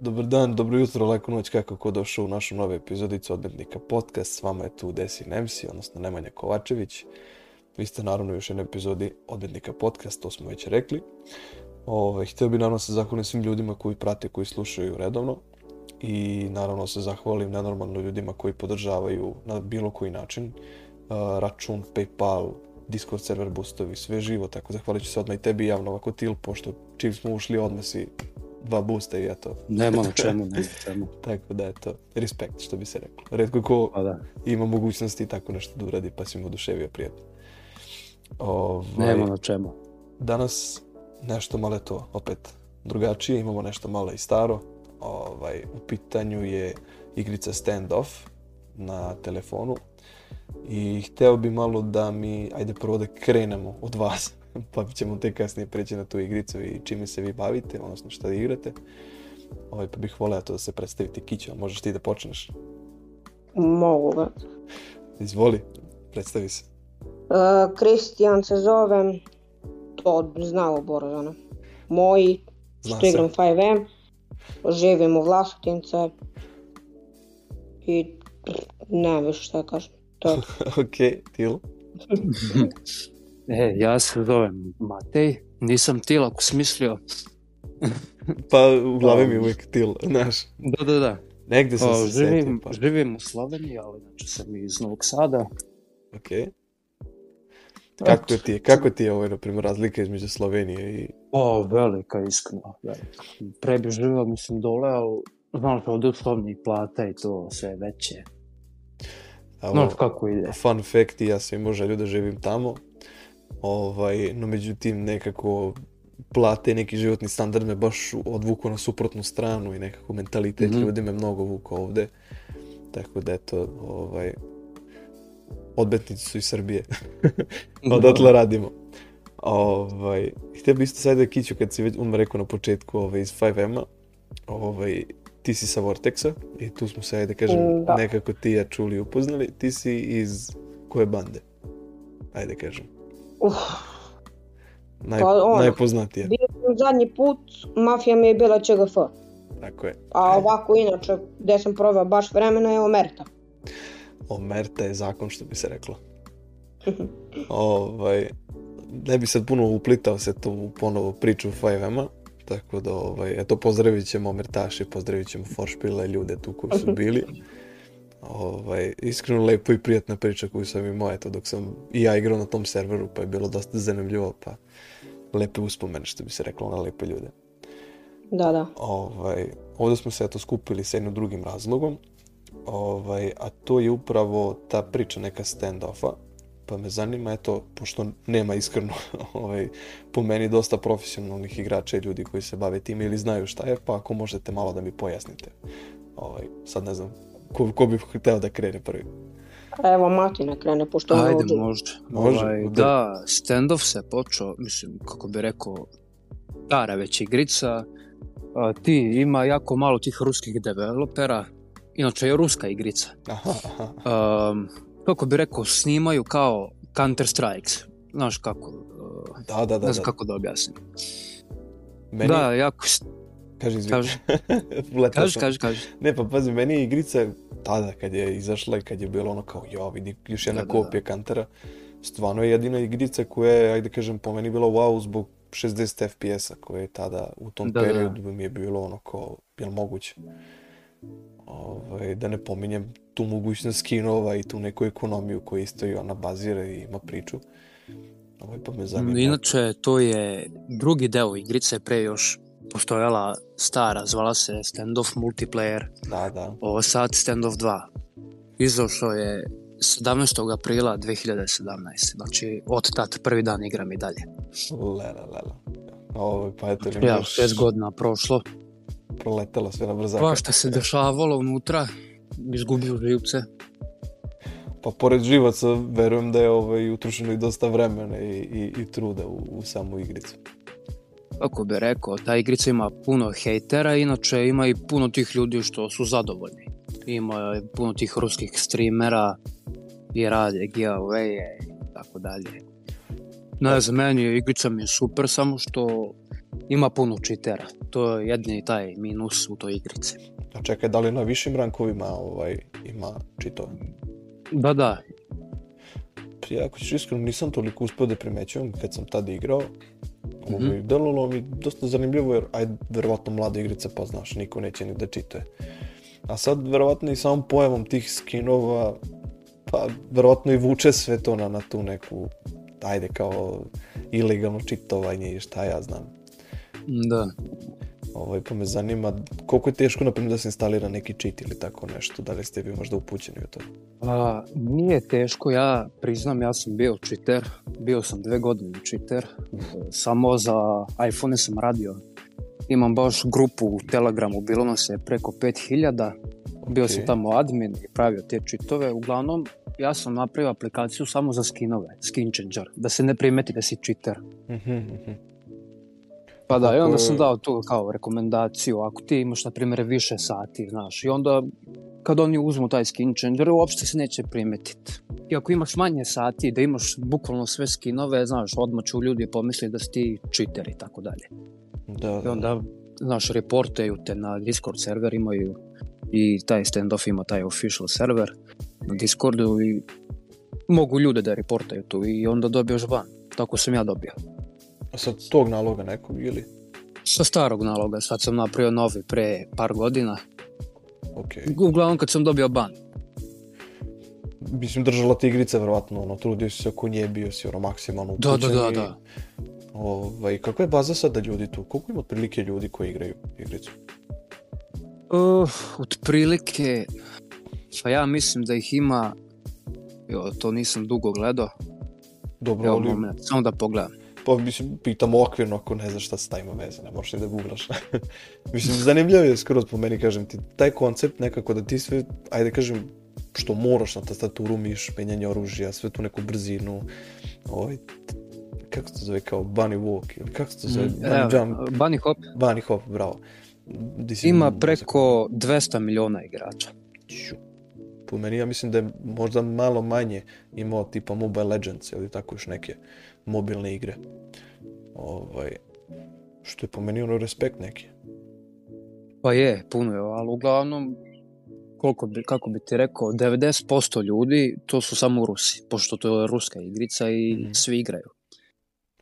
Dobar dan, dobro jutro, lako noć, kako ko došao u našu novu epizodicu Odmetnika podcast. S vama je tu Desi Nemsi, odnosno Nemanja Kovačević. Vi ste naravno još jedan epizodi Odmetnika podcast, to smo već rekli. Ove, ovaj, hteo bih naravno da se zahvalim svim ljudima koji prate, koji slušaju redovno. I naravno da se zahvalim nenormalno ljudima koji podržavaju na bilo koji način. račun, Paypal, Discord server boostovi, sve živo, tako zahvalit da ću se odmah i tebi javno ovako til, pošto čim smo ušli odmah si babu ste ja to. Nema na čemu, nema na čemu. tako da, je to, respekt, što bi se reklo. Redko ko pa da. ima mogućnosti tako nešto da uradi, pa si mu oduševio prijatno. Ovaj, nema na čemu. Danas nešto malo to, opet, drugačije, imamo nešto malo i staro. Ovaj, u pitanju je igrica Stand Off na telefonu i hteo bi malo da mi, ajde prvo da krenemo od vas, pa ćemo te kasnije preći na tu igricu i čime se vi bavite, odnosno šta igrate. Ovaj, pa bih volio to da se predstaviti Kićo, možeš ti da počneš? Mogu da. Izvoli, predstavi se. Kristijan uh, se zovem, to znalo Borazana. Moji, Zna što se. igram 5M, živim u Vlasotince i ne više šta kažem. To je. ok, Tilo? E, ja se zovem Matej, nisam Tilak smislio. pa u glavi mi uvijek Til, znaš. Da, da, da. Negde sam o, se živim, sjetio, pa. živim u Sloveniji, ali znači sam iz Novog Sada. Ok. Kako ti, je, kako ti je ovo, na primjer, razlika između Slovenije i... O, velika, iskreno, velika. Pre bi živio, mislim, dole, ali znam se pa ovdje uslovni plata i to sve veće. Evo, no, kako ide. Fun fact, ja sam imao želju da živim tamo, Ovaj, no međutim, nekako plate neki životni standard me baš odvuku na suprotnu stranu i nekako mentalitet mm ljudi me mnogo vuku ovde. Tako da eto, ovaj, odbetnici su iz Srbije. Odatle da. radimo. Ovaj, htio bih isto sad da kiću kad si već um rekao na početku ovaj, iz 5M-a, ovaj, ti si sa Vortexa i tu smo se, da kažem, mm, da. nekako ti ja čuli upoznali. Ti si iz koje bande? Ajde da kažem. Uh, Naj, pa ono, najpoznatije. Bio zadnji put, Mafija mi je bila ČGF. Tako je. A ovako inače, gde sam proveo baš vremena je Omerta. Omerta je zakon što bi se reklo. Mhm. ovaj, ne bi sad puno uplitao se to u ponovo priču 5M-a, tako da ovaj, eto pozdravit ćemo Omertaši, pozdravit ćemo Foršpila ljude tu koji su bili. Ovaj, iskreno lepo i prijatna priča koju sam imao, eto, dok sam i ja igrao na tom serveru, pa je bilo dosta zanimljivo, pa lepe uspomene, što bi se reklo, na lepe ljude. Da, da. Ovaj, ovde smo se, eto, skupili sa jednim drugim razlogom, ovaj, a to je upravo ta priča neka stand-offa, pa me zanima, eto, pošto nema iskreno ovaj, po meni dosta profesionalnih igrača i ljudi koji se bave tim ili znaju šta je, pa ako možete malo da mi pojasnite. Ovaj, sad ne znam, ko, ko bi hteo da krene prvi? Evo, Mati ne krene, pošto je Ajde, ovdje. možda. Može, ovaj, da, da stand-off se počeo, mislim, kako bi rekao, stara već igrica. A, ti, ima jako malo tih ruskih developera, inače je ruska igrica. Aha, aha. Um, kako bi rekao, snimaju kao Counter Strikes. Znaš kako, da, da, da, ne znam da. kako da objasnim. Meni... Da, jako Kaži, izvini. Kaži. kaži, kaži, kaži. Ne, pa pazi, meni je igrica tada kad je izašla i kad je bilo ono kao, jo, vidi, još jedna da, da kopija da, Kantara, stvarno je jedina igrica koja je, ajde kažem, po meni bila wow zbog 60 FPS-a koje je tada u tom da, da, da. periodu da. mi je bilo ono kao, jel moguće? Ovaj, da ne pominjem tu mogućnost skinova i tu neku ekonomiju koja isto i ona bazira i ima priču. Ovaj, pa me zanima. Inače, to je drugi deo igrice pre još postojala stara, zvala se Standoff Multiplayer, da, da. ovo sad Standoff 2. Izašao je 17. aprila 2017. Znači, od tad prvi dan igram i dalje. Lela, lela. Ovo, pa eto, znači, ja, još... 6 godina prošlo. Proletelo sve na brzaka. Pa šta se dešavalo unutra, izgubio živce. Pa pored živaca, verujem da je ovaj, utrošeno i dosta vremena i, i, i truda u, u samu igricu kako bi rekao, ta igrica ima puno hejtera, inače ima i puno tih ljudi što su zadovoljni. Ima puno tih ruskih streamera, i rade giveaway i tako dalje. Ne da. znam, meni igrica mi je super, samo što ima puno čitera. To je jedni taj minus u toj igrici. A čekaj, da li na višim rankovima ovaj, ima čitova? Da, da, Znači, ja ako ćeš iskreno, nisam toliko uspeo da primećujem kad sam tada igrao. Mm -hmm. Ovaj, Delovalo mi dosta zanimljivo jer, ajde, verovatno mlada igrica, pa znaš, niko neće ni da čituje. A sad, verovatno i samom pojavom tih skinova, pa verovatno i vuče sve to na, na tu neku, ajde, kao ilegalno čitovanje i šta ja znam. Da. Ovaj, pa me zanima koliko je teško, na primjer, da se instalira neki cheat ili tako nešto, da li ste vi možda upućeni u to? A, pa, nije teško, ja priznam, ja sam bio cheater, bio sam dve godine cheater, samo za iPhone sam radio. Imam baš grupu u Telegramu, bilo nas je preko 5000, bio okay. sam tamo admin i pravio te čitove. Uglavnom, ja sam napravio aplikaciju samo za skinove, skin changer, da se ne primeti da si cheater. Mhm, mhm. Pa da, i onda sam dao tu kao rekomendaciju, ako ti imaš, na primjer, više sati, znaš, i onda kad oni uzmu taj skin changer, uopšte se neće primetiti. I ako imaš manje sati, da imaš bukvalno sve skinove, znaš, odmah ću ljudi pomisliti da si ti cheater i tako dalje. Da, I da. onda, znaš, reporteju te na Discord server, imaju i taj standoff ima taj official server na Discordu i mogu ljude da reportaju tu i onda dobiješ ban. Tako sam ja dobio. Sa tog naloga nekog ili? Sa starog naloga, sad sam napravio novi pre par godina. Okay. Uglavnom kad sam dobio ban. Mislim, držala ti igrica, verovatno, ono, trudio si se ako nije bio si, ono, maksimalno Da, da, da, da. Ovaj, kakva je baza sada ljudi tu? Koliko ima otprilike ljudi koji igraju igricu? Uh, otprilike, pa ja mislim da ih ima, jo, to nisam dugo gledao. Dobro, Evo, ali... moment, samo da pogledam pa mislim, pitam okvirno ako ne znaš šta s tajma veze, ne možeš ni da googlaš. mislim, zanimljivo je skroz po meni, kažem ti, taj koncept nekako da ti sve, ajde kažem, što moraš na tastaturu miš, penjanje oružja, sve tu neku brzinu, ovaj, kako se to zove, kao bunny walk, ili kako se to zove, mm, bunny jump. Bunny hop. Bunny hop, bravo. Disim, Ima preko 200 miliona igrača. Po meni ja mislim da je možda malo manje imao tipa Mobile Legends ili tako još neke. Uh, mobilne igre. Ovaj, što je po meni ono respekt neki. Pa je, puno je, ali uglavnom, koliko bi, kako bi ti rekao, 90% ljudi to su samo Rusi, pošto to je ruska igrica i mm. svi igraju.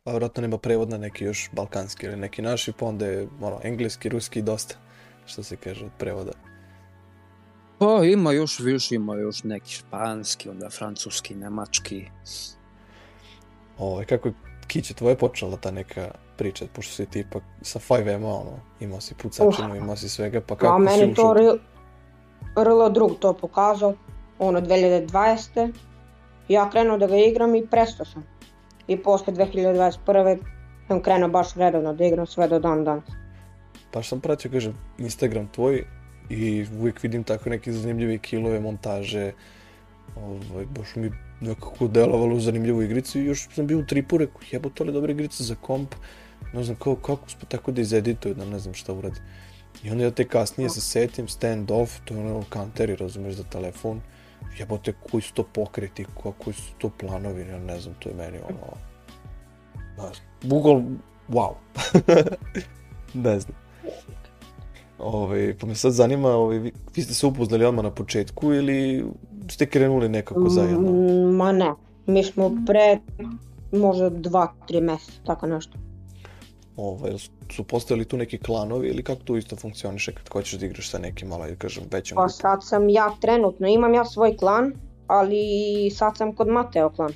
Pa vjerojatno nema prevod na neki još balkanski ili neki naši, pa onda je ono, engleski, ruski dosta, što se kaže od prevoda. Pa ima još više, ima još neki španski, onda francuski, nemački, Ovaj, kako je Kiće tvoje počela ta neka priča, pošto si ti ipak sa 5M-a, ono, imao si pucačinu, uh, imao si svega, pa kako si a si meni to RL drug to pokazao, ono, 2020. Ja krenuo da ga igram i prestao sam. I posle 2021. sam krenuo baš redovno da igram sve do dan danas. Baš pa sam pratio, kažem, Instagram tvoj i uvijek vidim tako neke zanimljive kilove, montaže, uh, Ovaj, baš mi nekako delovalo zanimljivu igricu i još sam bio u tripu, rekao, jebo, to li dobra igrica za komp, ne znam kao, kako uspe tako da izedituju, da ne znam šta uradi. I onda ja te kasnije se setim, stand off, to je ono kanteri, razumeš, za telefon, jebote, koji su to pokreti, koji su to planovi, ja ne znam, to je meni ono, ne znam, Google, wow, ne znam. Ove, ovaj, pa me sad zanima, ove, ovaj, vi ste se upoznali odmah na početku ili ste krenuli nekako zajedno? Mm, ma ne, mi smo pre možda dva, tri meseca, tako nešto. Ovaj, su postojali tu neki klanovi ili kako to isto funkcioniše kad hoćeš da igraš sa nekim, ali kažem, većom Pa sad sam ja trenutno, imam ja svoj klan, ali sad sam kod Mateo klan.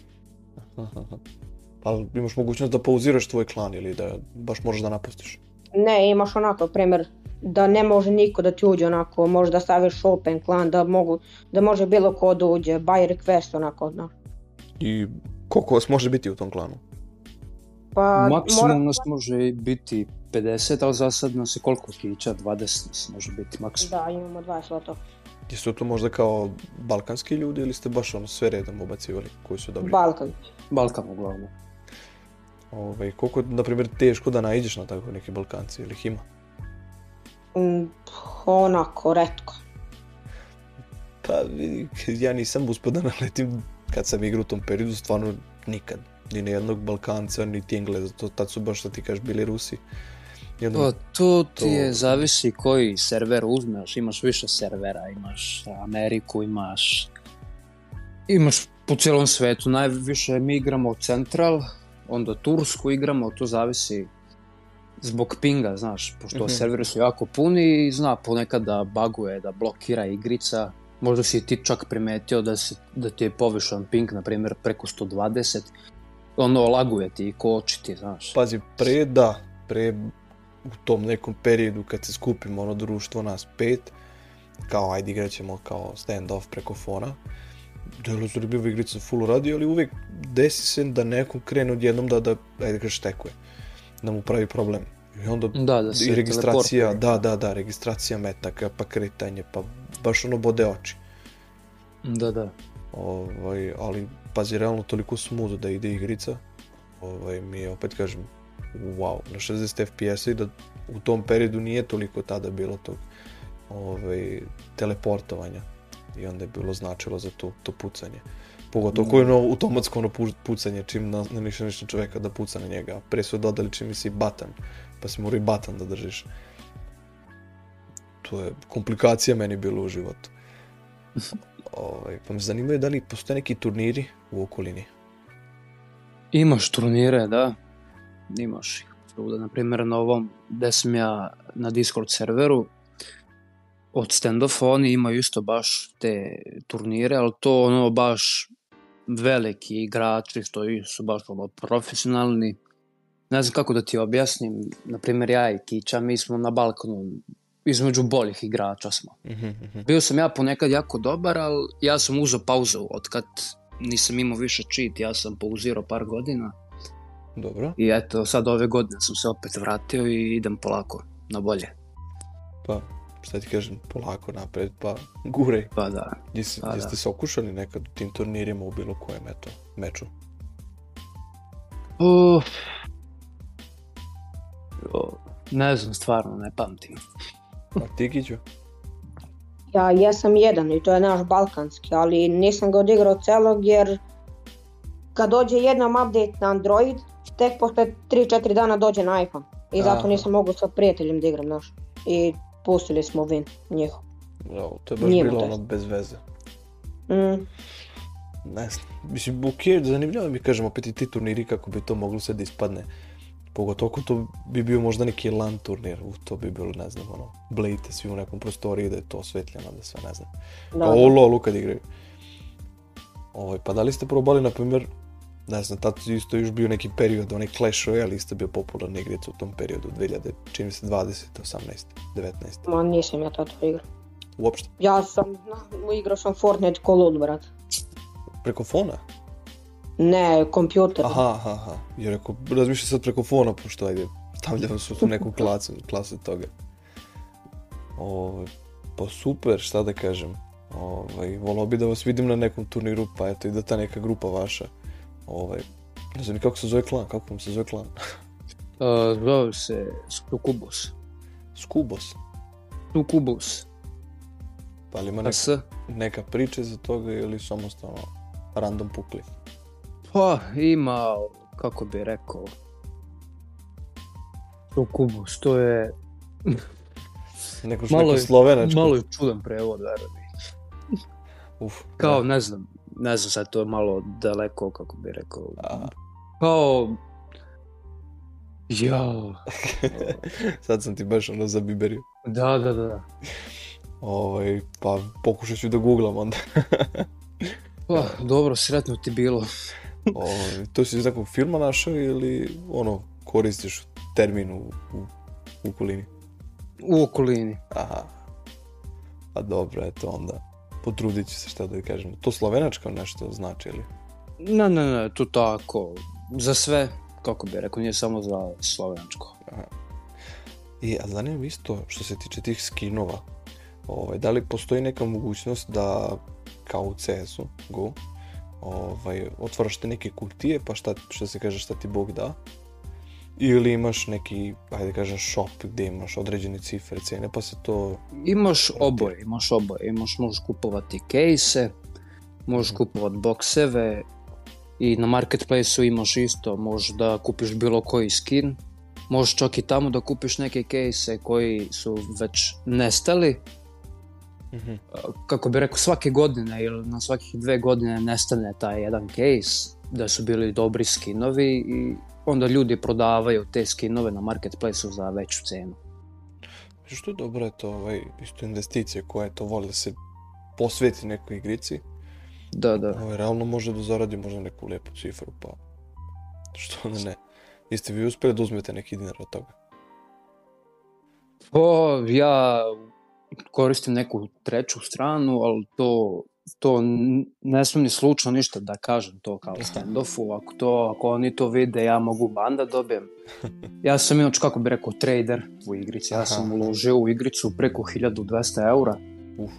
Pa imaš mogućnost da pauziraš tvoj klan ili da baš možeš da napustiš? Ne, imaš onako, primjer, da ne može niko da ti uđe onako, možda staviš open clan, da, mogu, da može bilo ko da uđe, buy request onako, Da. I koliko vas može biti u tom klanu? Pa, Maksimum mora... nas može biti 50, ali za sad nas je koliko kića, 20 nas može biti maksimum. Da, imamo 20 slotova. Jesu to možda kao balkanski ljudi ili ste baš ono sve redom obacivali koji su dobri? Balkan. Balkan uglavnom. Ove, ovaj, koliko, na primjer, teško da najđeš na tako neke Balkance ili ih ima? Mm, onako, redko. Pa, ja nisam uspio da naletim kad sam igrao u tom periodu, stvarno nikad. Ni na jednog Balkanca, niti Engleza, to tad su baš što ti kažeš bili Rusi. Jedno, pa, to ti to... je, zavisi koji server uzmeš, imaš više servera, imaš Ameriku, imaš imaš po cijelom svetu, najviše mi igramo Central, onda Tursku igramo, to zavisi zbog pinga, znaš, pošto mm -hmm. serveri su jako puni i zna ponekad da baguje, da blokira igrica. Možda si ti čak primetio da, se, da ti je povišan ping, na primjer, preko 120. Ono, laguje ti i koči ti, znaš. Pazi, pre da, pre u tom nekom periodu kad se skupimo ono društvo nas pet, kao ajde igraćemo kao stand-off preko fona, Delo Srbije da igrica full radi, ali uvek desi se da nekom krene odjednom da, da ajde kažeš, da tekuje. Mm da mu pravi problem. I onda da, da, i registracija, teleport. da, da, da, registracija metaka, pa kretanje, pa baš ono bode oči. Da, da. Ovaj, ali, pazi, realno toliko smooth da ide igrica, ovaj, mi je, opet kažem, wow, na 60 FPS-a i da u tom periodu nije toliko tada bilo tog ovaj, teleportovanja i onda je bilo značilo za to, to pucanje. Uh, Pogotovo koje mm. ono automatsko ono pucanje, čim na, naniše nešto čoveka da puca na njega. Pre su dodali čim si batan, pa si mora i batan da držiš. To je komplikacija meni bilo u životu. Ovaj, pa me zanimaju da li postoje neki turniri u okolini. Imaš turnire, da. Imaš ih. Svuda, na primjer, na ovom, gde sam ja na Discord serveru, od stand-offa oni imaju isto baš te turnire, ali to ono baš veliki igrači što su baš ono profesionalni. Ne znam kako da ti objasnim, na primjer ja i Kića, mi smo na balkonu između boljih igrača smo. Mm Bio sam ja ponekad jako dobar, ali ja sam uzeo pauzu od kad nisam imao više čit, ja sam pauzirao par godina. Dobro. I eto, sad ove godine sam se opet vratio i idem polako na bolje. Pa, šta ti kažem, polako napred, pa guraj. Pa da. Jeste, pa jeste da. se okušali nekad u tim turnirima u bilo kojem eto, meču? Uf. O, ne znam, stvarno, ne pamtim. A ti, Giđo? Ja sam jedan i to je naš balkanski, ali nisam ga odigrao celog jer kad dođe jednom update na Android, tek posle 3-4 dana dođe na iPhone. I zato Aha. nisam mogu sa prijateljem da igram, znaš. I Pustili smo Vin, njih. Ja, to je baš Njemu bilo ono bez veze. Mm. Ne znam, mislim, ok, zanimljivo mi kažemo opet i ti turniri kako bi to moglo sve da ispadne. Pogotovo ako to bi bio možda neki LAN turnir, u to bi bilo, ne znam, ono, blejte svi u nekom prostoriji da je to osvetljeno, da sve, ne znam. Da, Kao da. u LoLu kad igraju. Ovaj, pa da li ste probali, na primjer, ne znam, tad je isto još bio neki period, onaj Clash Royale isto bio popularan igrac u tom periodu, 2000, čini mi se 20, 18, 19. Ma nisam ja tad to igrao. Uopšte? Ja sam, na, igrao sam Fortnite kolo odbrat. Preko fona? Ne, kompjuter. Aha, aha, aha. Ja rekao, razmišljam sad preko fona, pošto ajde, stavljam se u neku klasu, klasu toga. Ovo, ovaj, pa super, šta da kažem. Ovaj, volao bi da vas vidim na nekom turniru, pa eto i da ta neka grupa vaša ovaj, ne znam kako se zove klan, kako vam se zove klan? uh, zove se Stukubus. Skubos? Stukubus. Pa li ima neka, s? neka priča za toga ili samostalno random pukli? Pa, ima, kako bi rekao, Stukubus, to je... neko, malo, neko slovenačko. Malo je čudan prevod, verujem. Uf, Kao, da. ne znam, ne znam sad, to je malo daleko, kako bi rekao. Aha. Kao, Jo. sad sam ti baš ono zabiberio. Da, da, da. Ovaj, pa pokušat ću da googlam onda. pa, dobro, sretno ti bilo. Ovaj, to si iz nekog filma našao ili ono, koristiš termin u, u, u okolini? U okolini. Aha. Pa dobro, eto onda potrudit ću se šta da kažem. To slovenačko nešto znači, ili? Ne, ne, ne, to tako. Za sve, kako bi rekao, nije samo za slovenačko. Aha. I, e, a zanima isto što se tiče tih skinova. Ovaj, da li postoji neka mogućnost da, kao u CS-u, Go, ovaj, otvaraš te neke kutije, pa šta, što se kaže šta ti Bog da, ili imaš neki, ajde kažem, shop gde imaš određene cifre, cene, pa se to... Imaš oboje, imaš oboje, imaš, možeš kupovati kejse, možeš mhm. kupovati bokseve i na marketplaceu imaš isto, možeš da kupiš bilo koji skin, možeš čak i tamo da kupiš neke kejse koji su već nestali, Mm -hmm. kako bi rekao svake godine ili na svakih dve godine nestane taj jedan case da su bili dobri skinovi i onda ljudi prodavaju te skinove na marketplaceu za veću cenu. Što dobro je to ovaj, isto investicija koja je to voli da se posveti nekoj igrici. Da, da. Ovaj, realno može da zaradi možda neku lepu cifru, pa što onda ne. Jeste vi uspeli da uzmete neki dinar od toga? Pa, ja koristim neku treću stranu, ali to to ne smem ni slučajno ništa da kažem to kao da. standoffu, ako, to, ako oni to vide ja mogu banda dobijem. Ja sam inače kako bi rekao trader u igrici, ja sam uložio u igricu preko 1200 €. Uf.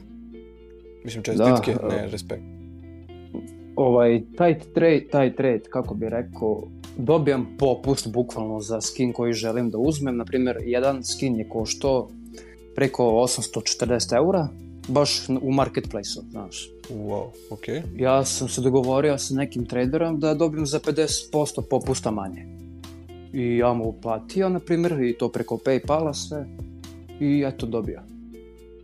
Mislim čestitke, da, ne, respekt. Ovaj, taj trade, taj trade, kako bi rekao, dobijam popust bukvalno za skin koji želim da uzmem. na primer jedan skin je koštao preko 840 eura, baš u marketplace-u, znaš. Wow, ok. Ja sam se dogovorio sa nekim traderom da dobijem za 50% popusta manje. I ja mu uplatio, na primjer, i to preko Paypala sve. I eto, dobio.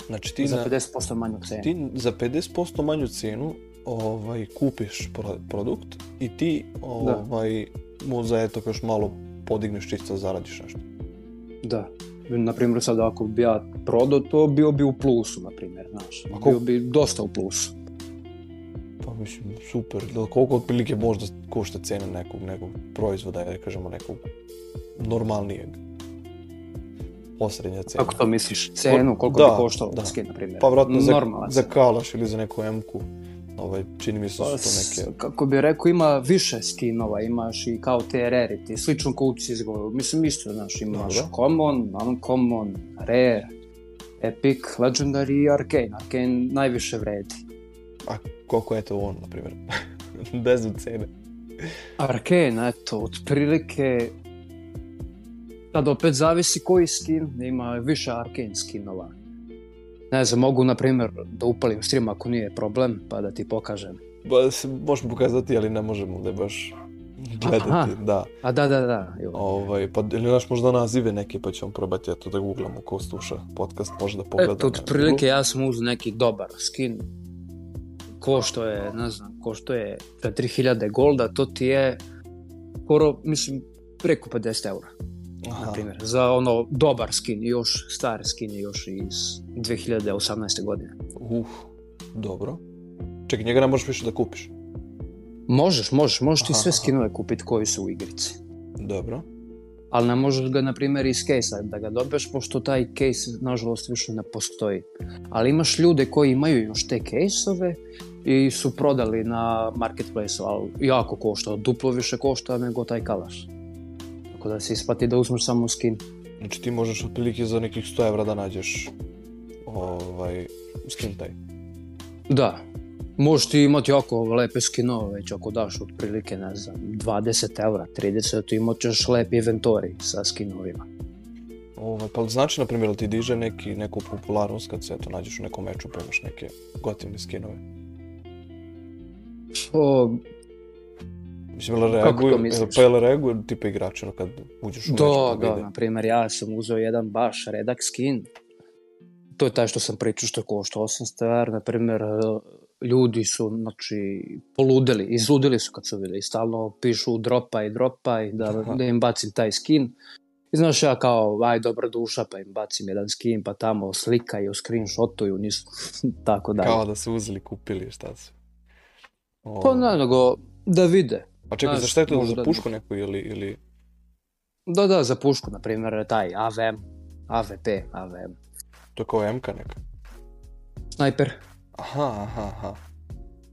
Znači ti za na, 50% manju znači, cenu. Ti za 50% manju cenu ovaj, kupiš pro, produkt i ti da. ovaj, da. mu za eto još malo podigneš čisto zaradiš nešto. Da na primjer sad ako bi ja prodao to, bio bi u plusu, na primjer, znaš. Ako... Bio bi dosta u plusu. Pa mislim, super. Da, koliko otprilike možda košta cena nekog, nekog proizvoda, da kažemo nekog normalnijeg? Osrednja cena. Kako to misliš? Pa, Cenu, koliko da, bi koštao da. na primjer? Pa vratno za, za kalaš ili za neku M-ku Ovaj, čini mi se da su to neke... Kako bih rekao, ima više skinova, imaš i kao te rarity, slično kao u Cizgovu. Mislim, isto, znaš, imaš Dobro. common, uncommon, rare, epic, legendary i arcane. Arcane najviše vredi. A koliko je to on, na primjer? bez cene. Arcane, eto, otprilike Sad opet zavisi koji skin, ima više arcane skinova. Ne znam, mogu na primjer da upalim stream ako nije problem, pa da ti pokažem. Ba, pa, možemo pokazati, ali ne možemo da baš gledati, Aha. da. A da, da, da. Juh. Ovaj, pa ili naš možda nazive neke, pa ćemo probati, eto da googlamo ko sluša podcast, može da pogleda. Eto, otprilike ja sam uzeo neki dobar skin, ko što je, ne znam, ko što je 4000 golda, to ti je skoro, mislim, preko 50 eura. Aha. na primjer, za ono dobar skin, još star skin je još iz 2018. godine. Uf, dobro. Čekaj, njega ne možeš više da kupiš? Možeš, možeš, možeš ti sve skinove kupiti koji su u igrici. Dobro. Ali ne možeš ga, na primjer, iz case da ga dobiješ, pošto taj kejs, nažalost, više ne postoji. Ali imaš ljude koji imaju još te kejsove i su prodali na marketplace-u, ali jako košta, duplo više košta nego taj kalaš. Tako da se isplati da uzmeš samo skin. Znači ti možeš otprilike za nekih 100 evra da nađeš ovaj, skin taj. Da, Možeš ti imati jako lepe skinove, već ako daš otprilike, ne znam, 20 evra, 30, imat ćeš lepi inventori sa skinovima. Ovo, ovaj, pa znači, na primjer, da ti diže neki, neku popularnost kad se eto, nađeš u nekom meču pa imaš neke gotivne skinove? O, Mislim, jel reaguju, jel, pa jel reaguju tipa igrača kad uđeš u do, meč? Da, da, na primjer, ja sam uzeo jedan baš redak skin, to je taj što sam pričao što je košta 800 evra, na primer, e, ljudi su, znači, poludeli, izludili su kad su videli, stalno pišu dropa i dropa i da, da im bacim taj skin. I znaš, ja kao, aj, dobra duša, pa im bacim jedan skin, pa tamo slikaju, screenshotuju, nisu, tako dalje. Kao da su uzeli, kupili, šta su? O... Pa ne, nego da vide, A čekaj, Znaš, za šta je to? Za pušku neku ili... ili... Da, da, za pušku, na primjer, taj AVM, AVP, AVM. To je kao MK neka? Snajper. Aha, aha, aha.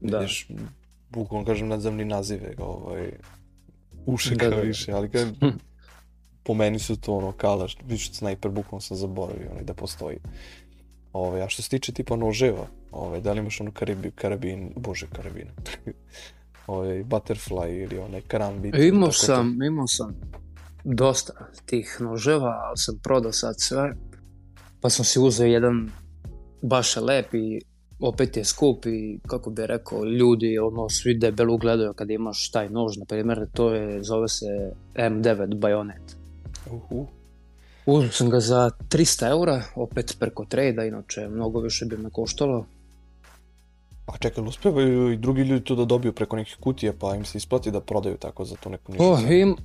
Da. Vidiš, bukvalno kažem nadzemni nazive, ovaj... Uše da, da, da. više, ali kao... Hm. po meni su to ono kalaš, više snajper bukvalno sam zaboravio onaj da postoji. Ove, ovaj, a što se tiče tipa noževa, ove, ovaj, da li imaš ono karibi, karabin, bože karabin, ovaj, butterfly ili onaj karambit. Imao sam, imao sam dosta tih noževa, ali sam prodao sad sve, pa sam si uzeo jedan baš je lep i opet je skup i kako bi rekao ljudi ono svi debelo gledaju kad imaš taj nož na primjer to je zove se M9 bajonet uhu Uzeo sam ga za 300 eura, opet preko trejda, inače mnogo više bi me koštalo. Pa čekaj, uspevaju i drugi ljudi to da dobiju preko nekih kutija, pa im se isplati da prodaju tako za tu neku nišu. Oh, im,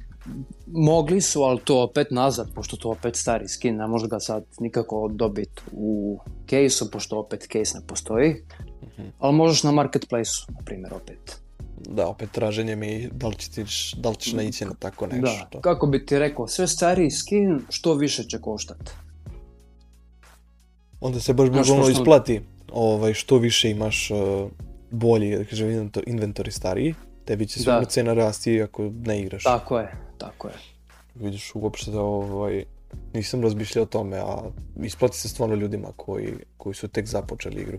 mogli su, ali to opet nazad, pošto to opet stari skin, ne može ga sad nikako dobit u case-u, pošto opet case ne postoji, mm -hmm. ali možeš na marketplace-u, na primjer, opet. Da, opet traženje mi da li, ćeš, da li ćeš naići na tako da, nešto. Da, kako bi ti rekao, sve stari skin što više će koštati. Onda se baš bukvalno isplati ovaj, što više imaš uh, bolji, da kažem, inventori stariji, tebi će sigurno da. cena rasti ako ne igraš. Tako je, tako je. Vidiš uopšte da ovaj, nisam razmišljao o tome, a isplati se stvarno ljudima koji, koji su tek započeli igru.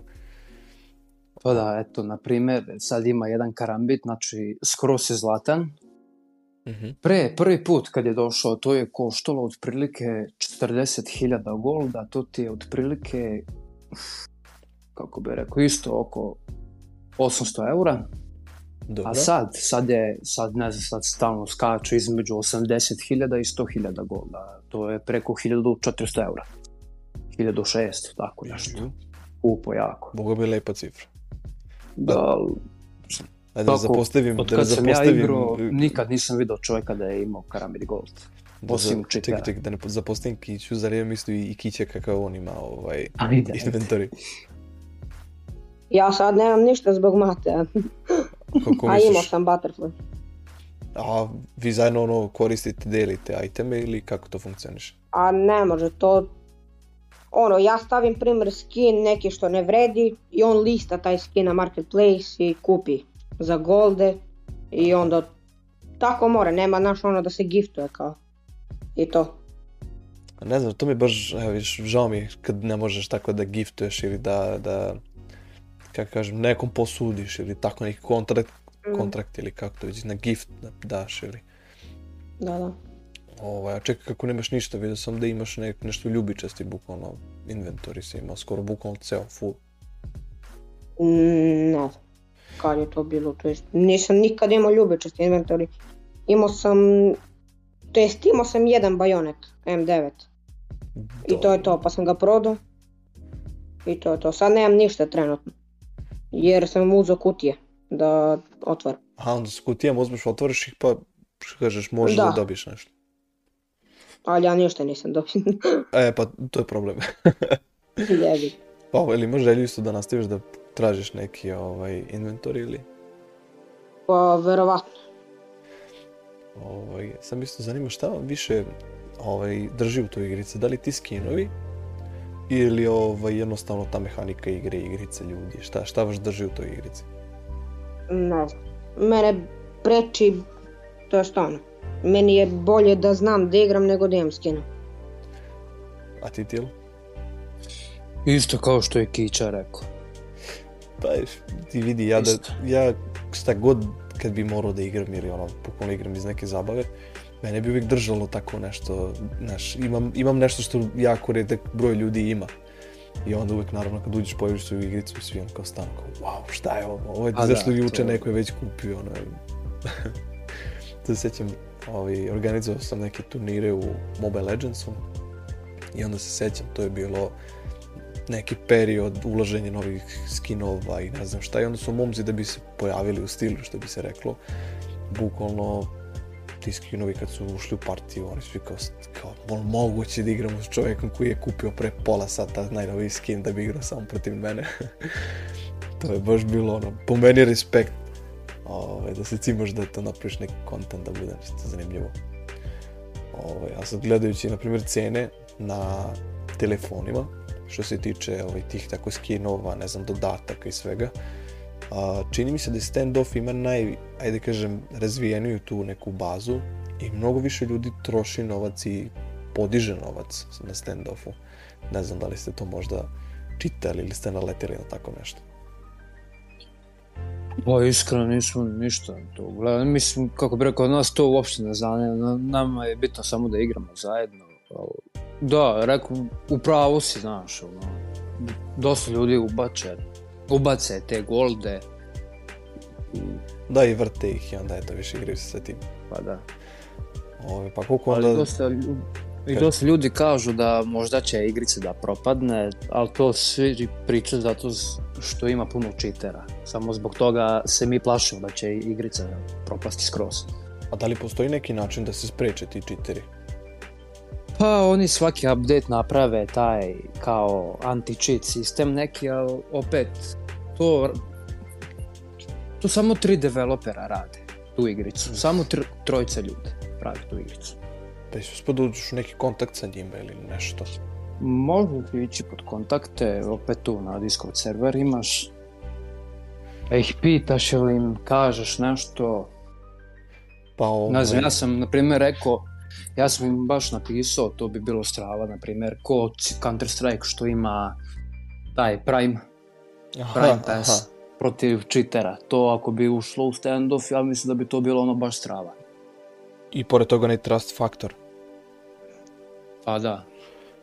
Pa da, eto, na primer, sad ima jedan karambit, znači skroz je zlatan. Mm -hmm. Pre, prvi put kad je došao, to je koštalo otprilike 40.000 golda, to ti je otprilike kako bi rekao, isto oko 800 eura. Dobro. A sad, sad je, sad ne znam, sad stalno skače između 80.000 i 100.000 golda. To je preko 1400 eura. 1600, tako mhm. nešto. Kupo jako. Boga bi lepa cifra. Da, da Ajde tako, da zapostavim. Od da kad da sam zapostavim... ja igrao, nikad nisam video čoveka da je imao Karamid Gold. Da, Osim za, čekaj, čekaj, da ne zapostavim Kiću, zar imam isto i, i Kića kakav on ima ovaj, da. inventory. Ja sad nemam ništa zbog mate. Kako A imao sam Butterfly. A vi zajedno ono koristite, delite iteme ili kako to funkcioniše? A ne može, to ono, ja stavim primer skin neki što ne vredi i on lista taj skin na marketplace i kupi za golde i onda tako mora, nema naš ono da se giftuje kao i to. Ne znam, to mi baš, evo, žao mi kad ne možeš tako da giftuješ ili da, da kako kažem, nekom posudiš ili tako neki kontrakt, mm. kontrakt ili kako to već, na gift da daš ili... Da, da. Ovaj, a čekaj, kako nemaš ništa, vidio sam da imaš nek, nešto ljubičasti, bukvalno, inventory si imao, skoro bukvalno ceo, full. Mm, no, kad je to bilo, to jest, nisam nikad imao ljubičasti inventory. Imao sam, to jest, imao sam jedan bajonet, M9. Do. I to je to, pa sam ga prodao. I to je to, sad nemam ništa trenutno jer sam uzao kutije da otvorim. A onda s kutijama uzmeš, otvoriš ih pa kažeš možeš da, da dobiješ nešto. Ali ja ništa nisam dobio. e, pa to je problem. Jebi. pa ili imaš želju isto da nastaviš da tražiš neki ovaj, inventor ili? Pa, verovatno. Ovaj, sam isto zanima šta više ovaj, drži u toj igrici, da li ti skinovi ili ovaj, jednostavno ta mehanika igre, igrice ljudi, šta, šta vaš drži u toj igrici? Ne znam. Mene preči, to je ono, meni je bolje da znam da igram nego da imam skina. A ti tijelo? Isto kao što je Kića rekao. Pa ti vidi, ja, da, ja šta god kad bi morao da igram ili ono, bukvalno igram iz neke zabave, uh, mene bi uvijek držalo tako nešto, znaš, imam, imam nešto što jako redek broj ljudi ima. I onda uvek, naravno, kad uđeš, pojaviš se igricu, svi on kao stanu, kao, wow, šta je ovo, ovo je, A zašto da, juče to... neko je već kupio, ono, to se sjećam, ovaj, organizovao sam neke turnire u Mobile Legendsu i onda se sjećam, to je bilo neki period ulaženja novih skinova i ne znam šta i onda su momci da bi se pojavili u stilu što bi se reklo bukvalno pritisku i novi kad su ušli u partiju, oni su kao, kao moguće da igramo s čovjekom koji je kupio pre pola sata najnoviji skin da bi igrao samo protiv mene. to je baš bilo ono, po meni respekt ove, ovaj, da se cimaš da to napraviš neki kontent da bude nešto zanimljivo. Ove, ovaj, a sad gledajući, na primjer, cene na telefonima, što se tiče ove, ovaj, tih tako skinova, ne znam, dodataka i svega, A, čini mi se da standoff ima naj, ajde kažem, razvijeniju tu neku bazu i mnogo više ljudi troši novac i podiže novac na standoffu. Ne znam da li ste to možda čitali ili ste naletili na tako nešto. Pa iskreno nismo ništa to gledali. Mislim, kako bi rekao, nas to uopšte ne zanima. Nama je bitno samo da igramo zajedno. Da, rekao, upravo si, znaš, ono, dosta ljudi ubače ubace te golde. Da, i vrte ih i onda eto više igraju se sa tim. Pa da. Ove, ovaj, pa koliko onda... Ali dosta, i dosta ljudi kažu da možda će igrice da propadne, ali to svi pričaju zato što ima puno čitera. Samo zbog toga se mi plašimo da će igrica propasti skroz. A da li postoji neki način da se spreče ti čiteri? Pa oni svaki update naprave taj kao anti-cheat sistem neki, ali opet to, to samo tri developera rade tu igricu. Mm. Samo tr trojica ljudi pravi tu igricu. Da li uspod uđeš neki kontakt sa njima ili nešto? Možete ići pod kontakte, opet tu na Discord server imaš. E ih pitaš ili im kažeš nešto. Pa ovaj... Ne znam, ja sam na primjer rekao Ja sam im baš napisao, to bi bilo strava, na primjer, ko Counter-Strike što ima taj Prime, aha, Prime Pass aha. protiv čitera. To ako bi ušlo u standoff, ja mislim da bi to bilo ono baš strava. I pored toga ne trust faktor. Pa da.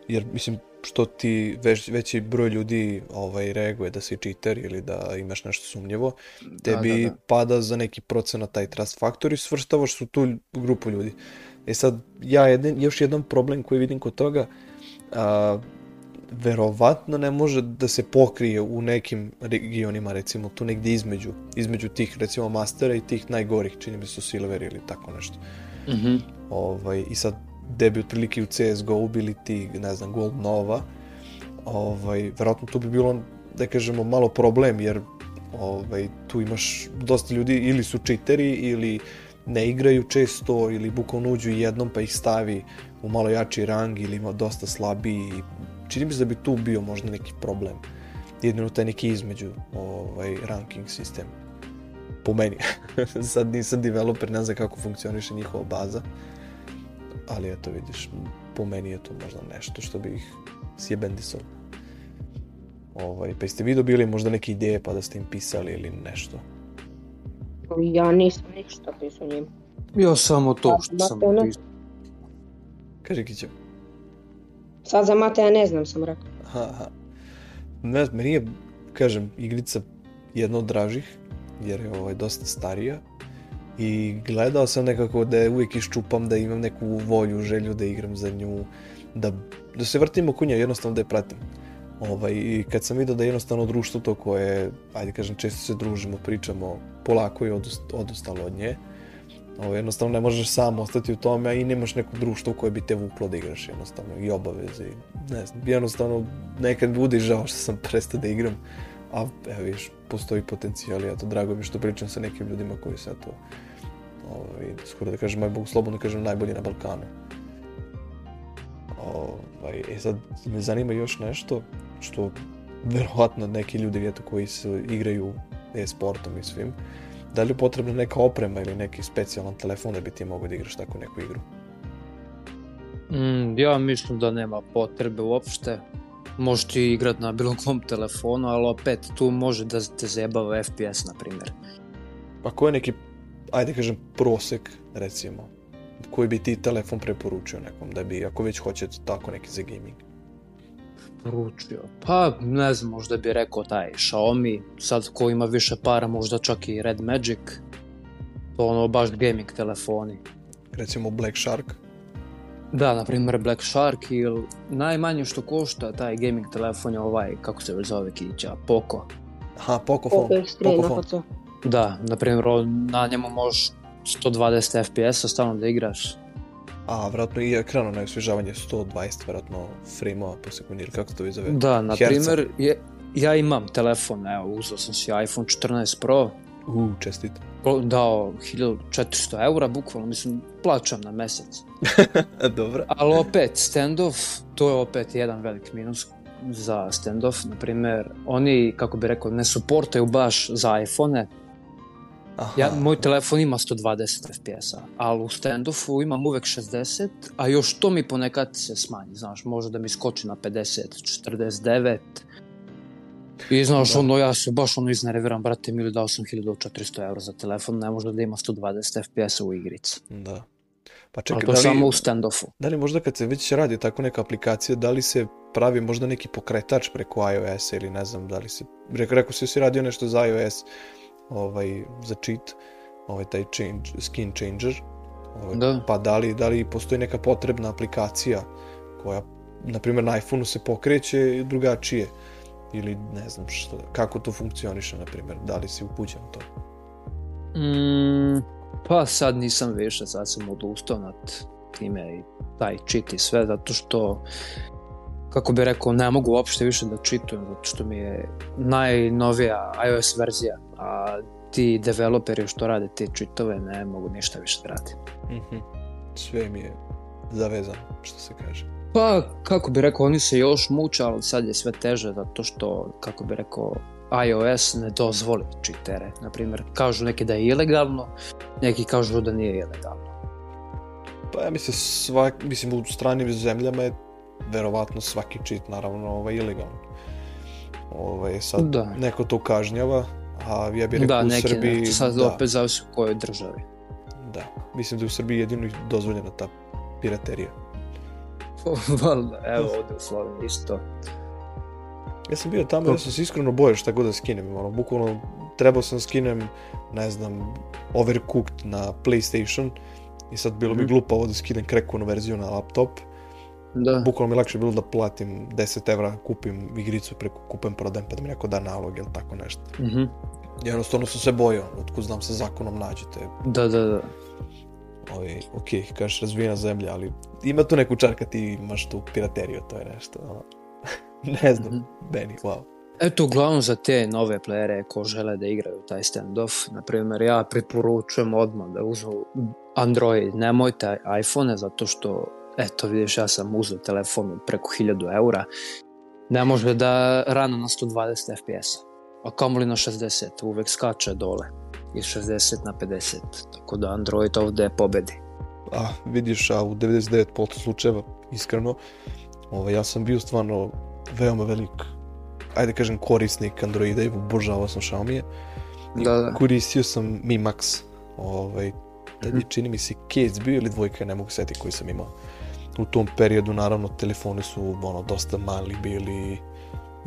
Jer, mislim, što ti već, veći broj ljudi ovaj reaguje da si čiter ili da imaš nešto sumnjivo, da, tebi da, da, da. pada za neki procenat taj trust faktor i svrstavaš su tu grupu ljudi. E sad, ja jedan, još jedan problem koji vidim kod toga, a, verovatno ne može da se pokrije u nekim regionima, recimo tu negde između, između tih recimo mastera i tih najgorih, čini mi su silver ili tako nešto. Mm -hmm. ovaj, I sad, gde bi otprilike u CSGO bili ti, ne znam, Gold Nova, ovaj, verovatno tu bi bilo, da kažemo, malo problem, jer ovaj, tu imaš dosta ljudi ili su čiteri ili uh, ne igraju često ili bukvalno uđu jednom pa ih stavi u malo jači rang ili ima dosta slabiji. Čini mi se da bi tu bio možda neki problem. Jedino taj neki između ovaj, ranking sistem. Po meni. Sad nisam developer, ne znam kako funkcioniše njihova baza. Ali eto vidiš, po meni je to možda nešto što bi ih sjebendisalo. Ovaj, pa jeste vi dobili možda neke ideje pa da ste im pisali ili nešto? Ja nisam ništa pisao njima. Ja samo to što sam ono... pisao. Kaže Kićo. Sad za Mate ja ne znam sam rekao. Ha, aha. Ne meni je, kažem, igrica jedna od dražih, jer je ovaj, dosta starija. I gledao sam nekako da je uvijek iščupam, da imam neku volju, želju da igram za nju, da, da se vrtim oko nje, jednostavno da je pratim. Ovaj, I kad sam vidio da je jednostavno društvo to koje, ajde kažem, često se družimo, pričamo, polako je odust, odustalo od nje. Ovo, jednostavno ne možeš sam ostati u tome, a i nemaš neko društvo koje bi te vuklo da igraš jednostavno i obaveze. I, ne znam, jednostavno nekad bude žao što sam prestao da igram, a evo viš, postoji potencijal, ja to drago mi što pričam sa nekim ljudima koji se to ovaj, skoro da kažem, aj Bog slobodno da kažem, najbolji na Balkanu. Ovaj, e sad me zanima još nešto što verovatno neki ljudi vjeto koji se igraju e, sportom i svim, da li je potrebna neka oprema ili neki specijalan telefon da bi ti mogao da igraš tako neku igru? Mm, ja mislim da nema potrebe uopšte. Možeš ti igrat na bilo kom telefonu, ali opet tu može da te zebava FPS, na primjer. Pa ko je neki, ajde kažem, prosek, recimo, koji bi ti telefon preporučio nekom, da bi, ako već hoćete, tako neki za gaming? poručio? Pa, ne znam, možda bi rekao taj Xiaomi, sad ko ima više para, možda čak i Red Magic. To ono, baš gaming telefoni. Recimo Black Shark? Da, na primjer Black Shark ili najmanje što košta taj gaming telefon je ovaj, kako se već zove kića, Poco. Aha, Poco Phone. Poco Phone. Da, na primjer, na njemu možeš 120 FPS-a stalno da igraš, a vratno i ekran, onaj osvježavanje 120 vratno frame po sekundi ili kako to vi zove? Da, na primjer, je, ja imam telefon, evo, uzao sam si iPhone 14 Pro. U, čestit. Dao 1400 eura, bukvalno, mislim, plaćam na mesec. Dobro. Ali opet, standoff, to je opet jedan velik minus za standoff, na primjer, oni, kako bi rekao, ne suportaju baš za iPhone-e, Aha. Ja, moj telefon ima 120 FPS-a, ali u stand-offu imam uvek 60, a još to mi ponekad se smanji, znaš, može da mi skoči na 50, 49, I znaš, da. ono, ja se baš ono iznerviram, brate, mi li dao sam 1400 eura za telefon, ne može da ima 120 fps a u igrici. Da. Pa čekaj, to da li, samo u stand-offu. Da li možda kad se već radi tako neka aplikacija, da li se pravi možda neki pokretač preko iOS-a ili ne znam, da li se, rekao si, da si radio nešto za iOS, ovaj, za cheat, ovaj, taj change, skin changer, ovaj, da. pa da li, da li postoji neka potrebna aplikacija koja, na primjer, na iPhoneu se pokreće drugačije, ili ne znam što, kako to funkcioniše, na primjer, da li si upućen to? Mm, pa sad nisam više, sad sam odustao nad time i taj cheat i sve, zato što kako bih rekao, ne mogu uopšte više da čitujem, zato što mi je najnovija iOS verzija, a ti developeri što rade te čitove ne mogu ništa više da rade. Mm -hmm. Sve mi je zavezano, što se kaže. Pa, kako bih rekao, oni se još muče, ali sad je sve teže, zato što, kako bih rekao, iOS ne dozvoli da čitere. Naprimjer, kažu neki da je ilegalno, neki kažu da nije ilegalno. Pa ja mislim, svak, mislim u stranim zemljama je verovatno svaki čit naravno ovaj, ilegalan. Ovaj, sad da. neko to kažnjava, a ja bih rekao da, u Srbiji... Da, sad da, opet zavisi u kojoj državi. Da, mislim da je u Srbiji jedino dozvoljena ta piraterija. Valjda, evo ovde u Sloveniji isto. Ja sam bio tamo, ja sam se iskreno bojao šta god da skinem, ono, bukvalno trebao sam da skinem, ne znam, Overcooked na Playstation i sad bilo mm. bi mhm. glupo ovo da skinem krekovnu verziju na laptop, Da. Bukvalno mi lakše bilo da platim 10 evra, kupim igricu preko kupem prodajem, pa da mi neko da nalog ili tako nešto. Mm -hmm. Jednostavno sam se bojao, otkud znam sa zakonom nađete. Da, da, da. Ovi, ok, kažeš razvijena zemlja, ali ima tu neku čarka, ti imaš tu pirateriju, to je nešto. Ono. ne znam, mm -hmm. Benny, wow. Eto, uglavnom za te nove playere ko žele da igraju taj standoff, na primjer, ja preporučujem odmah da uzmu Android, nemojte iPhone, zato što eto vidiš ja sam uzeo telefon preko 1000 eura, ne može da rana na 120 fps, a kamoli na 60, uvek skače dole iz 60 na 50, tako da Android ovde pobedi. A, vidiš, a u 99% slučajeva, iskreno, ovaj, ja sam bio stvarno veoma velik, ajde kažem, korisnik Androida i obožavao sam Xiaomi-e. Da, da. Koristio sam Mi Max, ovaj, tada mm čini mi se Kids bio ili dvojka, ne mogu setiti koji sam imao u tom periodu naravno telefoni su ono, dosta mali bili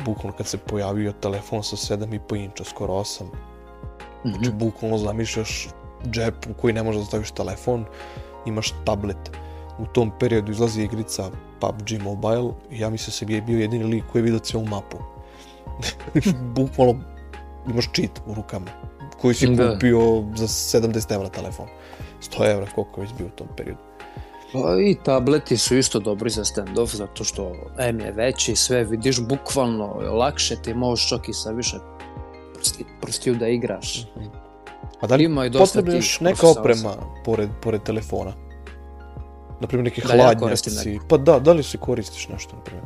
bukvalno kad se pojavio telefon sa 7,5 inča, skoro 8 mm -hmm. bukvalno zamišljaš džep u koji ne možeš da staviš telefon imaš tablet u tom periodu izlazi igrica PUBG Mobile ja mislim da se je bio jedini lik koji je vidio celu mapu bukvalno imaš čit u rukama koji si da. kupio za 70 evra telefon 100 evra koliko je već bio u tom periodu Pa i tableti su isto dobri za standoff zato što M je veći, sve vidiš bukvalno, lakše ti možeš čak i sa više prsti, prstiju da igraš. Mhm. A da li Ima i dosta potrebna još neka oprema pored, pored telefona? Naprimjer neki da hladnjaci, ja pa da, da li se koristiš nešto? Naprimjer?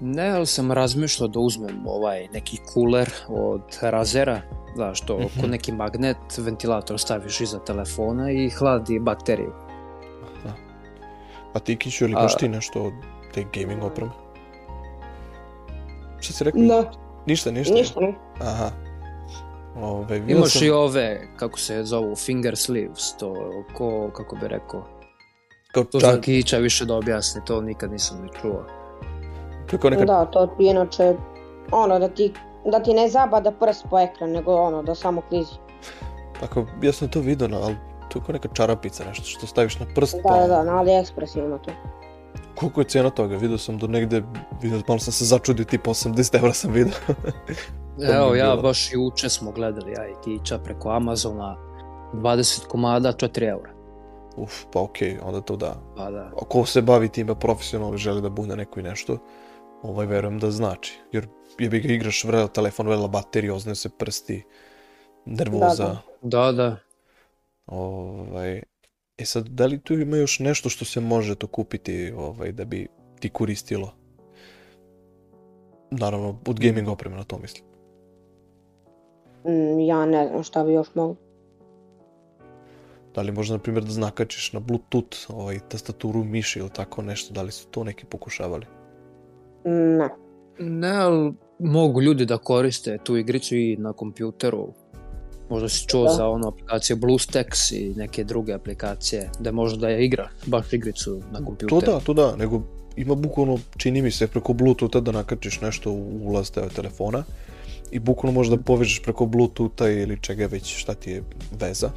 Ne, ali sam razmišljao da uzmem ovaj neki kuler od razera, znaš to, mm -hmm. kod neki magnet, ventilator staviš iza telefona i hladi bateriju A Tikiću, je li baš ti nešto od te gaming opreme? Šta si rekao? Da. Ništa, ništa. Ništa. Ne. Aha. Ove, Imaš sam... i ove, kako se zovu, finger sleeves, to, ko, kako bi rekao. Kao to čak... za kića više da objasni, to nikad nisam ni čuo. Kako neka... Da, to je inače, ono, da ti, da ti ne zabada prst po ekran, nego ono, da samo klizi. Tako, ja sam to vidio, ali to je kao neka čarapica, nešto što staviš na prst. Da, pa... da, da, na AliExpress ima to. Koliko je cena toga? Video sam do negde, video, malo sam se začudio, tipa 80 evra sam video. Evo, ja bilo. baš juče smo gledali, ja i Kića, preko Amazona, 20 komada, 4 eura. Uf, pa okej, okay, onda to da. Pa da. Ako se bavi time profesionalno i želi da bude neko i nešto, ovaj verujem da znači. Jer jebi ga igraš vrela telefon, vrela baterija, oznaju se prsti, da, da. nervoza. Da, da. da, da. Ovaj, e sad, da li tu ima još nešto što se može to kupiti ovaj, da bi ti koristilo? Naravno, od gaming opreme na to mislim. Mm, ja ne znam šta bi još mogu. Da li možda, na primjer, da znakačiš na Bluetooth ovaj, tastaturu miši ili tako nešto? Da li su to neki pokušavali? Mm, ne. Ne, ali mogu ljudi da koriste tu igricu i na kompjuteru Možda si čuo da. za ono aplikacije BlueStacks i neke druge aplikacije da može da je igra, baš igricu na kompjuteru. To da, to da, nego ima bukvalno, čini mi se, preko Bluetootha da nakačiš nešto u ulaz teo telefona i bukvalno možeš da povežeš preko Bluetootha ili čega već šta ti je veza.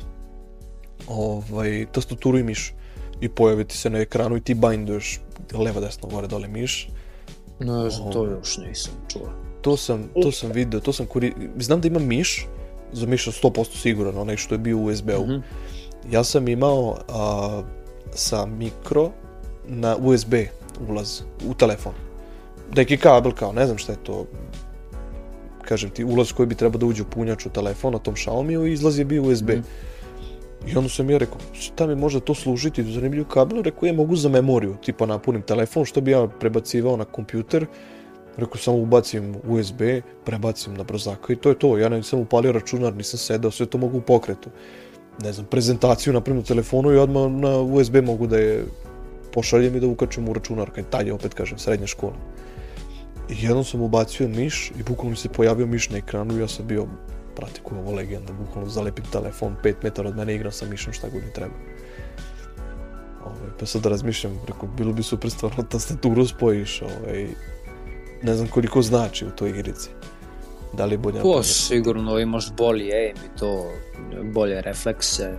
Ovaj, tastaturu i miš i pojavi ti se na ekranu i ti binduješ levo, desno gore dole miš. No, znam, to ovaj. još nisam čuo. To sam, to sam video, to sam kuri... Znam da ima miš, za 100% siguran, onaj što je bio u USB-u. Mm -hmm. Ja sam imao a, sa mikro na USB ulaz u telefon. Neki kabel kao, ne znam šta je to, kažem ti, ulaz koji bi trebao da uđe u punjač u telefon na tom Xiaomi-u i izlaz je bio USB. Mm -hmm. I onda sam ja rekao, šta mi može to služiti, da zanimljiv kabel, rekao ja mogu za memoriju, tipa napunim telefon, što bi ja prebacivao na kompjuter, Rekao samo ubacim USB, prebacim na brzaku i to je to. Ja nisam upalio računar, nisam sedao, sve to mogu u pokretu. Ne znam, prezentaciju napravim na telefonu i odmah na USB mogu da je pošaljem i da ukačem u računar, kad tad je opet kažem srednja škola. I jednom sam ubacio miš i bukvalno mi se pojavio miš na ekranu i ja sam bio, prati koja ovo legenda, bukvalno zalepim telefon 5 metara od mene igram sa mišem šta god mi treba. Ove, ovaj, pa sad razmišljam, rekao, bilo bi super stvarno da tastaturu spojiš, ovaj, ne znam koliko znači u toj igrici. Da li bolja... Pa, po, sigurno imaš bolji aim i to, bolje reflekse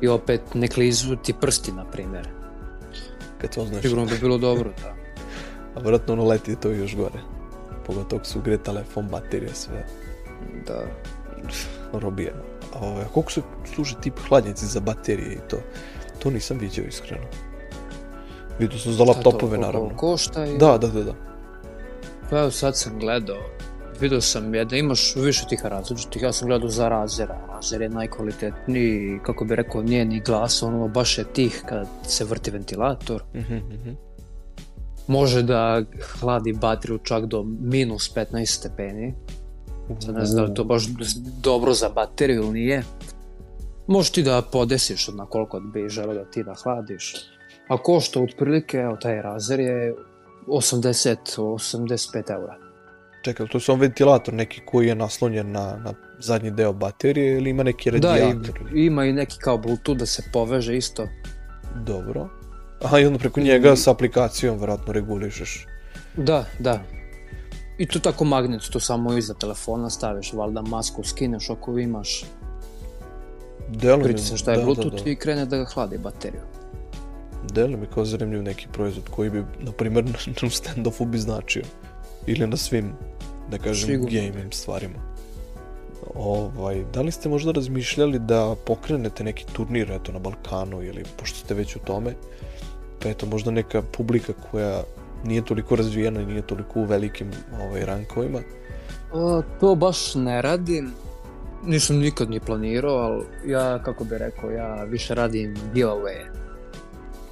i opet ne klizu ti prsti, na primjer. Kad to znaš. Sigurno bi bilo dobro, da. A vratno ono leti to još gore. Pogotovo su gre telefon, baterija, sve. Da. Robijeno. A ove, ovaj, koliko se služe tip hladnjaci za baterije i to? To nisam vidio iskreno. Vidio sam za laptopove, naravno. Košta i... Da, da, da, da. Pa evo sad sam gledao, vidio sam je da imaš više tih različitih, ja sam gledao za Razera, Razer je najkvalitetniji, kako bi rekao, nije ni glas, ono baš je tih kad se vrti ventilator. Mm -hmm. Može da hladi bateriju čak do minus 15 stepeni. Sad ne znam da li to baš dobro za bateriju ili nije. Možeš ti da podesiš na koliko bi želeo da ti da hladiš. A košta otprilike, evo taj razer je 80, 85 eura. Čekaj, to je samo ventilator neki koji je naslonjen na, na zadnji deo baterije ili ima neki da, radijator? Da, i, ima i neki kao Bluetooth da se poveže isto. Dobro. Aha, i onda preko njega I... Mhm. sa aplikacijom vjerojatno regulišeš. Da, da. I to tako magnet, to samo iza telefona staviš, valjda masku skineš ako imaš. Deluje. Pritisneš taj da, da, da, Bluetooth da, da. i krene da ga hladi bateriju deli mi kao zanimljiv neki proizvod koji bi, na primjer, na stand-offu bi značio. Ili na svim, da kažem, Sigurno. gaming stvarima. Ovaj, da li ste možda razmišljali da pokrenete neki turnir eto, na Balkanu ili pošto ste već u tome, pa da eto možda neka publika koja nije toliko razvijena i nije toliko u velikim ovaj, rankovima? A, to baš ne radim. Nisam nikad ni planirao, ali ja, kako bi rekao, ja više radim giveaway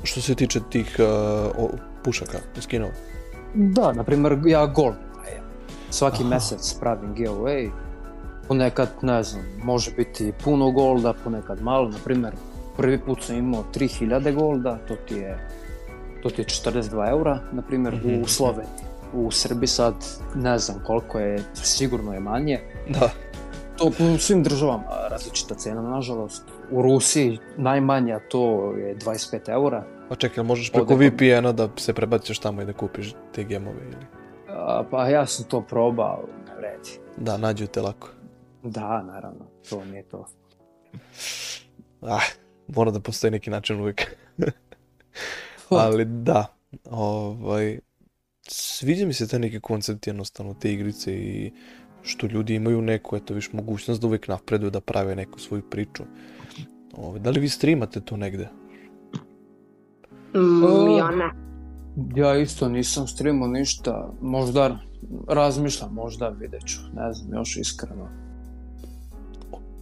što se tiče tih uh, pušaka, skinova? Da, na primjer, ja gol svaki Aha. mesec pravim giveaway. Ponekad, ne znam, može biti puno golda, ponekad malo. Na primjer, prvi put sam imao 3000 golda, to ti je, to ti je 42 eura, na primjer, mm -hmm. u mhm. Sloveniji. U Srbiji sad ne znam koliko je, sigurno je manje. Da. To po svim državama različita cena, nažalost u Rusiji najmanja to je 25 eura. Pa čekaj, možeš preko VPN-a da se prebaciš tamo i da kupiš te gemove ili? A, pa ja sam to probao, ne vredi. Da, nađu te lako. Da, naravno, to nije to. ah, mora da postoji neki način uvijek. Ali da, ovaj, sviđa mi se taj neki koncept jednostavno te igrice i što ljudi imaju neku, eto viš, mogućnost da uvijek napreduju, da prave neku svoju priču. Ove, ovaj, da li vi streamate to negde? Mm, o, pa, ja ne. Ja isto nisam streamao ništa, možda razmišljam, možda vidjet ću, ne znam, još iskreno.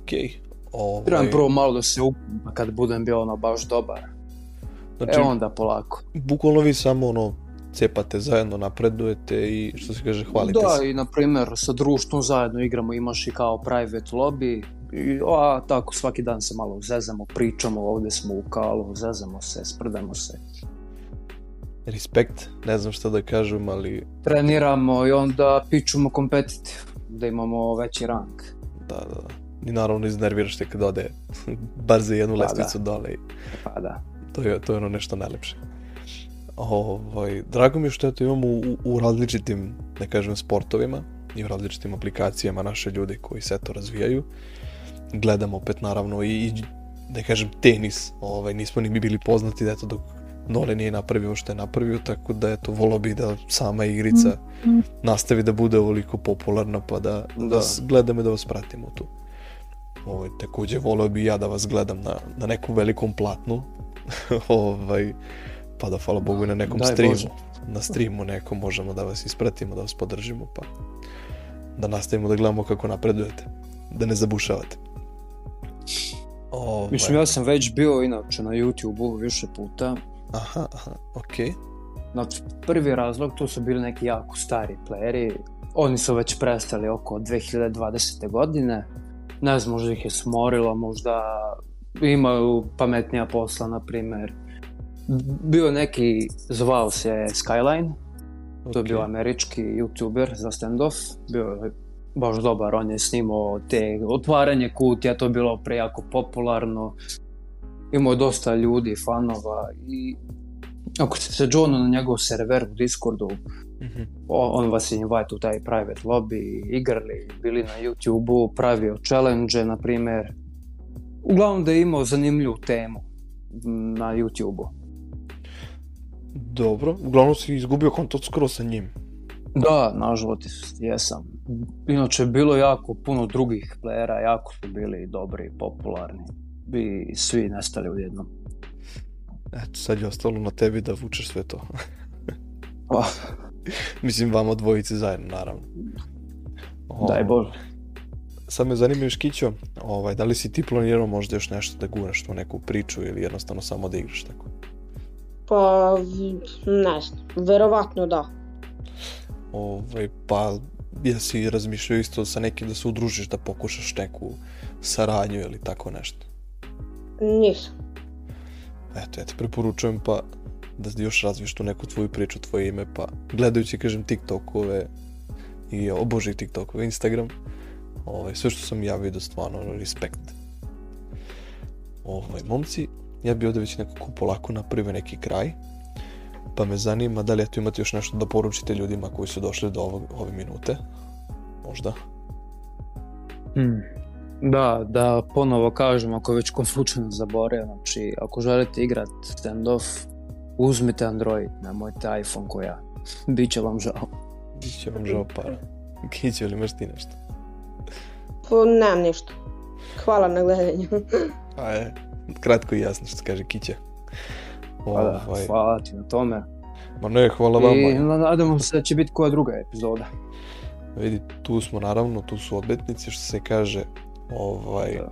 Okej. Okay. Ovaj... prvo malo da se upam, pa kad budem bio ono baš dobar. Znači, e onda polako. Bukvalno vi samo ono cepate zajedno, napredujete i što se kaže hvalite da, se. Da, i na primer sa društvom zajedno igramo, imaš i kao private lobby, I, a tako, svaki dan se malo zezamo, pričamo, ovde smo u kalu, zezamo se, sprdamo se. Respekt, ne znam šta da kažem, ali... Treniramo i onda pičemo kompetitiv, da imamo veći rank. Da, da, da. I naravno iznerviraš te kad ode bar za jednu pa da. lestvicu da. dole. I... Pa da. To je, to je ono nešto najlepše. Ovaj, drago mi je što eto imamo u, u različitim, ne kažem, sportovima i u različitim aplikacijama naše ljude koji se to razvijaju gledam opet naravno i, i da kažem tenis, ovaj, nismo ni mi bili poznati da eto dok Nole nije napravio što je napravio, tako da eto, volao bi da sama igrica mhm. nastavi da bude ovoliko popularna pa da, da. da gledamo da vas pratimo tu. Ovaj, takođe, volao bi ja da vas gledam na, na nekom velikom platnu, ovaj, pa da, hvala Bogu, na nekom Daj, streamu. Bože. Na streamu nekom možemo da vas ispratimo, da vas podržimo, pa da nastavimo da gledamo kako napredujete, da ne zabušavate. Ove. Ovaj. Mislim, ja sam već bio inače na YouTube-u više puta. Aha, aha, okej. Okay. Znači, prvi razlog, to su bili neki jako stari playeri, oni su već prestali oko 2020. godine, ne znam, možda ih je smorilo, možda imaju pametnija posla, na primer. Bio neki, zvao se Skyline, okay. to je bio američki youtuber za standoff. bio je baš dobar, on je snimao te otvaranje kutija, to je bilo prejako popularno, imao je dosta ljudi, fanova i ako ste se Johnu na njegov server u Discordu, mm -hmm. on vas je invite u taj private lobby, igrali, bili na YouTube-u, pravio challenge, na primer, Uglavnom da je imao zanimljivu temu na YouTube-u. Dobro, uglavnom si izgubio kontakt skoro sa njim. Da, nažalost jesam. Inače je bilo jako puno drugih playera, jako su bili dobri i popularni. Bi svi nestali odjednom. Eto, sad je ostalo na tebi da vučeš sve to. pa. Mislim, vama dvojice zajedno, naravno. O, Daj Bože. Sad me zanima još Kićo, ovaj, da li si ti planirao možda još nešto da guraš tu neku priču ili jednostavno samo da igraš tako? Pa, ne znam, verovatno da. Ovaj, pa ja jesi razmišljao isto sa nekim da se udružiš, da pokušaš neku saradnju ili tako nešto? Nisam. Eto, ja ti preporučujem pa da još razviješ tu neku tvoju priču, tvoje ime, pa gledajući, kažem, TikTokove i oboži TikTokove, Instagram, ovaj, sve što sam ja vidio da stvarno, ono, respekt. Ovaj, momci, ja bi ovde već nekako polako napravio neki kraj, pa me zanima da li eto imate još nešto da poručite ljudima koji su došli do ovog, ove minute, možda? Hmm. Da, da ponovo kažem, ako već kom slučajno zaboravim, znači ako želite igrat standoff off uzmite Android, nemojte iPhone koja ja. Biće vam žao. će vam žao para. Kiću, ili imaš ti nešto? Po, nemam ništa. Hvala na gledanju. A je, kratko i jasno što kaže Kića. Hvala, pa da, ovaj. hvala ti na tome. Ma ne, hvala I, vama. nadamo se da će biti koja druga epizoda. Vidi, tu smo naravno, tu su odbetnici, što se kaže, ovaj, da.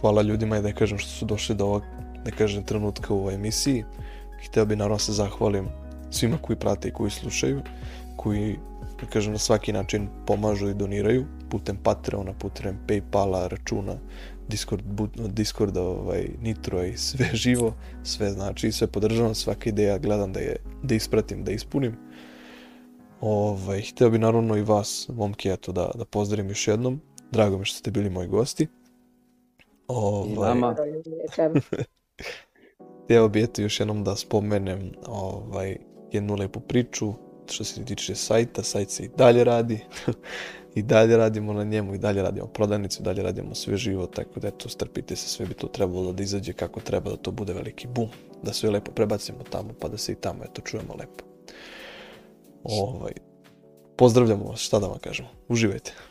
hvala ljudima i da kažem što su došli do ovog, da kažem, trenutka u ovoj emisiji. Hteo bi naravno da se zahvalim svima koji prate i koji slušaju, koji da kažem, na svaki način pomažu i doniraju putem Patreona, putem Paypala, računa Discord, Discord ovaj, Nitro i sve živo, sve znači, sve podržavam, svaka ideja gledam da je, da ispratim, da ispunim. Ovaj, hteo bi naravno i vas, momke, eto, da, da pozdravim još jednom. Drago mi što ste bili moji gosti. Ovaj, I vama. hteo bi eto još jednom da spomenem ovaj, jednu lepu priču što se tiče sajta, sajt se i dalje radi, i dalje radimo na njemu, i dalje radimo prodavnicu, i dalje radimo sve živo, tako da eto, strpite se, sve bi to trebalo da izađe kako treba, da to bude veliki bum, da sve lepo prebacimo tamo, pa da se i tamo, eto, čujemo lepo. Ovaj, pozdravljamo vas, šta da vam kažemo, uživajte.